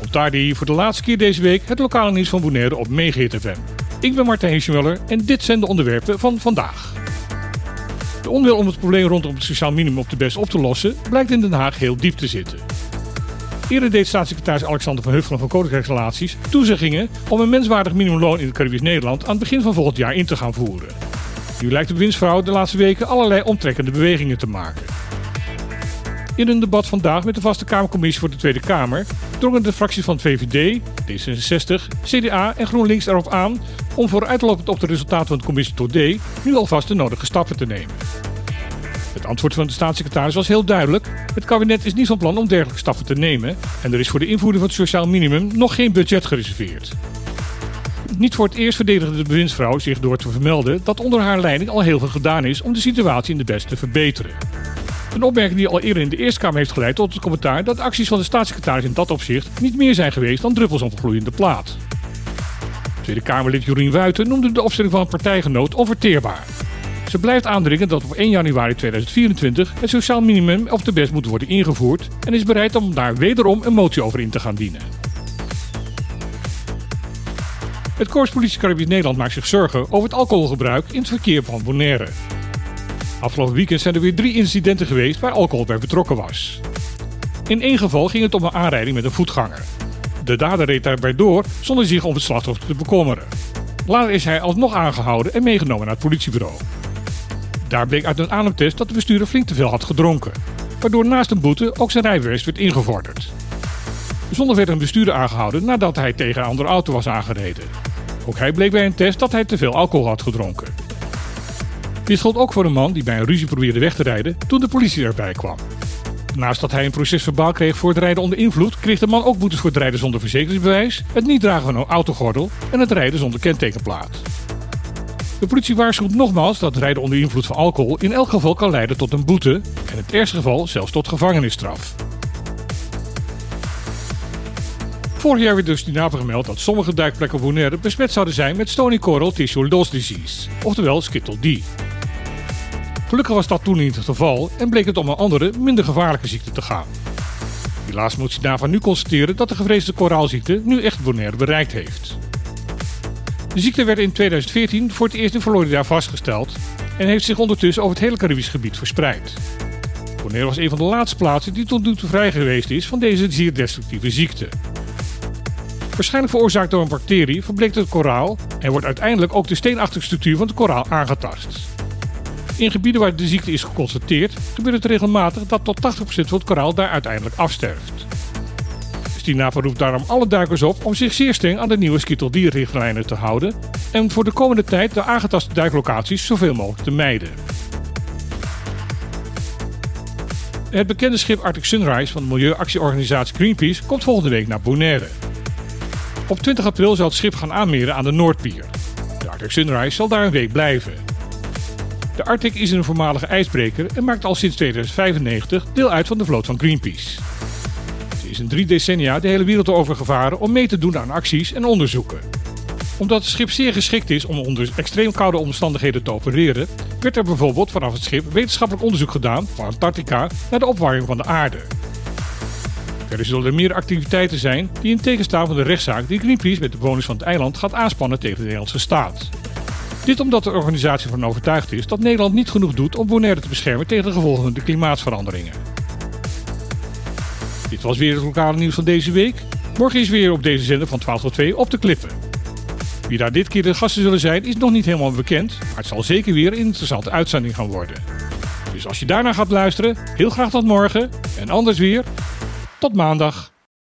Montardi hier voor de laatste keer deze week het lokale nieuws van Bonaire op Megahit FM. Ik ben Martijn Heesemweller en dit zijn de onderwerpen van vandaag. De onwil om het probleem rondom het sociaal minimum op de best op te lossen blijkt in Den Haag heel diep te zitten. Eerder deed staatssecretaris Alexander van Huffelen van Koninkrijksrelaties toezeggingen om een menswaardig minimumloon in het Caribisch Nederland aan het begin van volgend jaar in te gaan voeren. Nu lijkt de winstvrouw de laatste weken allerlei omtrekkende bewegingen te maken. In een debat vandaag met de vaste Kamercommissie voor de Tweede Kamer drongen de fracties van VVD, D66, CDA en GroenLinks erop aan om vooruitlopend op de resultaten van de commissie tot D nu alvast de nodige stappen te nemen. Het antwoord van de staatssecretaris was heel duidelijk. Het kabinet is niet van plan om dergelijke stappen te nemen en er is voor de invoering van het sociaal minimum nog geen budget gereserveerd. Niet voor het eerst verdedigde de bewindsvrouw zich door te vermelden dat onder haar leiding al heel veel gedaan is om de situatie in de best te verbeteren. Een opmerking die al eerder in de Eerste Kamer heeft geleid tot het commentaar dat acties van de staatssecretaris in dat opzicht niet meer zijn geweest dan druppels op een gloeiende plaat. Tweede Kamerlid Jorien Wuiten noemde de opstelling van een partijgenoot onverteerbaar. Ze blijft aandringen dat op 1 januari 2024 het sociaal minimum op de best moet worden ingevoerd en is bereid om daar wederom een motie over in te gaan dienen. Het Korps Politie Caribisch Nederland maakt zich zorgen over het alcoholgebruik in het verkeer van Bonaire. Afgelopen weekend zijn er weer drie incidenten geweest waar alcohol bij betrokken was. In één geval ging het om een aanrijding met een voetganger. De dader reed daarbij door zonder zich om het slachtoffer te bekommeren. Later is hij alsnog aangehouden en meegenomen naar het politiebureau. Daar bleek uit een ademtest dat de bestuurder flink te veel had gedronken, waardoor naast een boete ook zijn rijbewijs werd ingevorderd. Zonder werd een bestuurder aangehouden nadat hij tegen een andere auto was aangereden. Ook hij bleek bij een test dat hij te veel alcohol had gedronken. Dit gold ook voor een man die bij een ruzie probeerde weg te rijden toen de politie erbij kwam. Naast dat hij een procesverbaal kreeg voor het rijden onder invloed, kreeg de man ook boetes voor het rijden zonder verzekeringsbewijs, het niet dragen van een autogordel en het rijden zonder kentekenplaat. De politie waarschuwt nogmaals dat rijden onder invloed van alcohol in elk geval kan leiden tot een boete en in het ergste geval zelfs tot gevangenisstraf. Vorig jaar werd dus Dinapen gemeld dat sommige duikplekken op Bonaire besmet zouden zijn met Stony Coral Tissue Loss Disease, oftewel Skittle D. Gelukkig was dat toen niet het geval en bleek het om een andere, minder gevaarlijke ziekte te gaan. Helaas moet Sinava nu constateren dat de gevreesde koraalziekte nu echt Bonaire bereikt heeft. De ziekte werd in 2014 voor het eerst in Florida vastgesteld en heeft zich ondertussen over het hele Caribisch gebied verspreid. Bonaire was een van de laatste plaatsen die tot nu toe vrij geweest is van deze zeer destructieve ziekte. Waarschijnlijk veroorzaakt door een bacterie verbleekt het koraal en wordt uiteindelijk ook de steenachtige structuur van het koraal aangetast. In gebieden waar de ziekte is geconstateerd, gebeurt het regelmatig dat tot 80% van het koraal daar uiteindelijk afsterft. Stinapa roept daarom alle duikers op om zich zeer streng aan de nieuwe skitteldierrichtlijnen te houden en voor de komende tijd de aangetaste duiklocaties zoveel mogelijk te mijden. Het bekende schip Arctic Sunrise van de milieuactieorganisatie Greenpeace komt volgende week naar Bonaire. Op 20 april zal het schip gaan aanmeren aan de Noordpier. De Arctic Sunrise zal daar een week blijven. De Arctic is een voormalige ijsbreker en maakt al sinds 2095 deel uit van de vloot van Greenpeace. Ze is in drie decennia de hele wereld over gevaren om mee te doen aan acties en onderzoeken. Omdat het schip zeer geschikt is om onder extreem koude omstandigheden te opereren, werd er bijvoorbeeld vanaf het schip wetenschappelijk onderzoek gedaan van Antarctica naar de opwarming van de aarde. Er zullen er meer activiteiten zijn die in tegenstaan van de rechtszaak die Greenpeace met de bewoners van het eiland gaat aanspannen tegen de Nederlandse staat. Dit omdat de organisatie ervan overtuigd is dat Nederland niet genoeg doet om Bonaire te beschermen tegen de gevolgen van de klimaatveranderingen. Dit was weer het lokale nieuws van deze week. Morgen is weer op deze zender van 12 tot 2 op de klippen. Wie daar dit keer de gasten zullen zijn is nog niet helemaal bekend, maar het zal zeker weer een interessante uitzending gaan worden. Dus als je daarna gaat luisteren, heel graag tot morgen en anders weer tot maandag.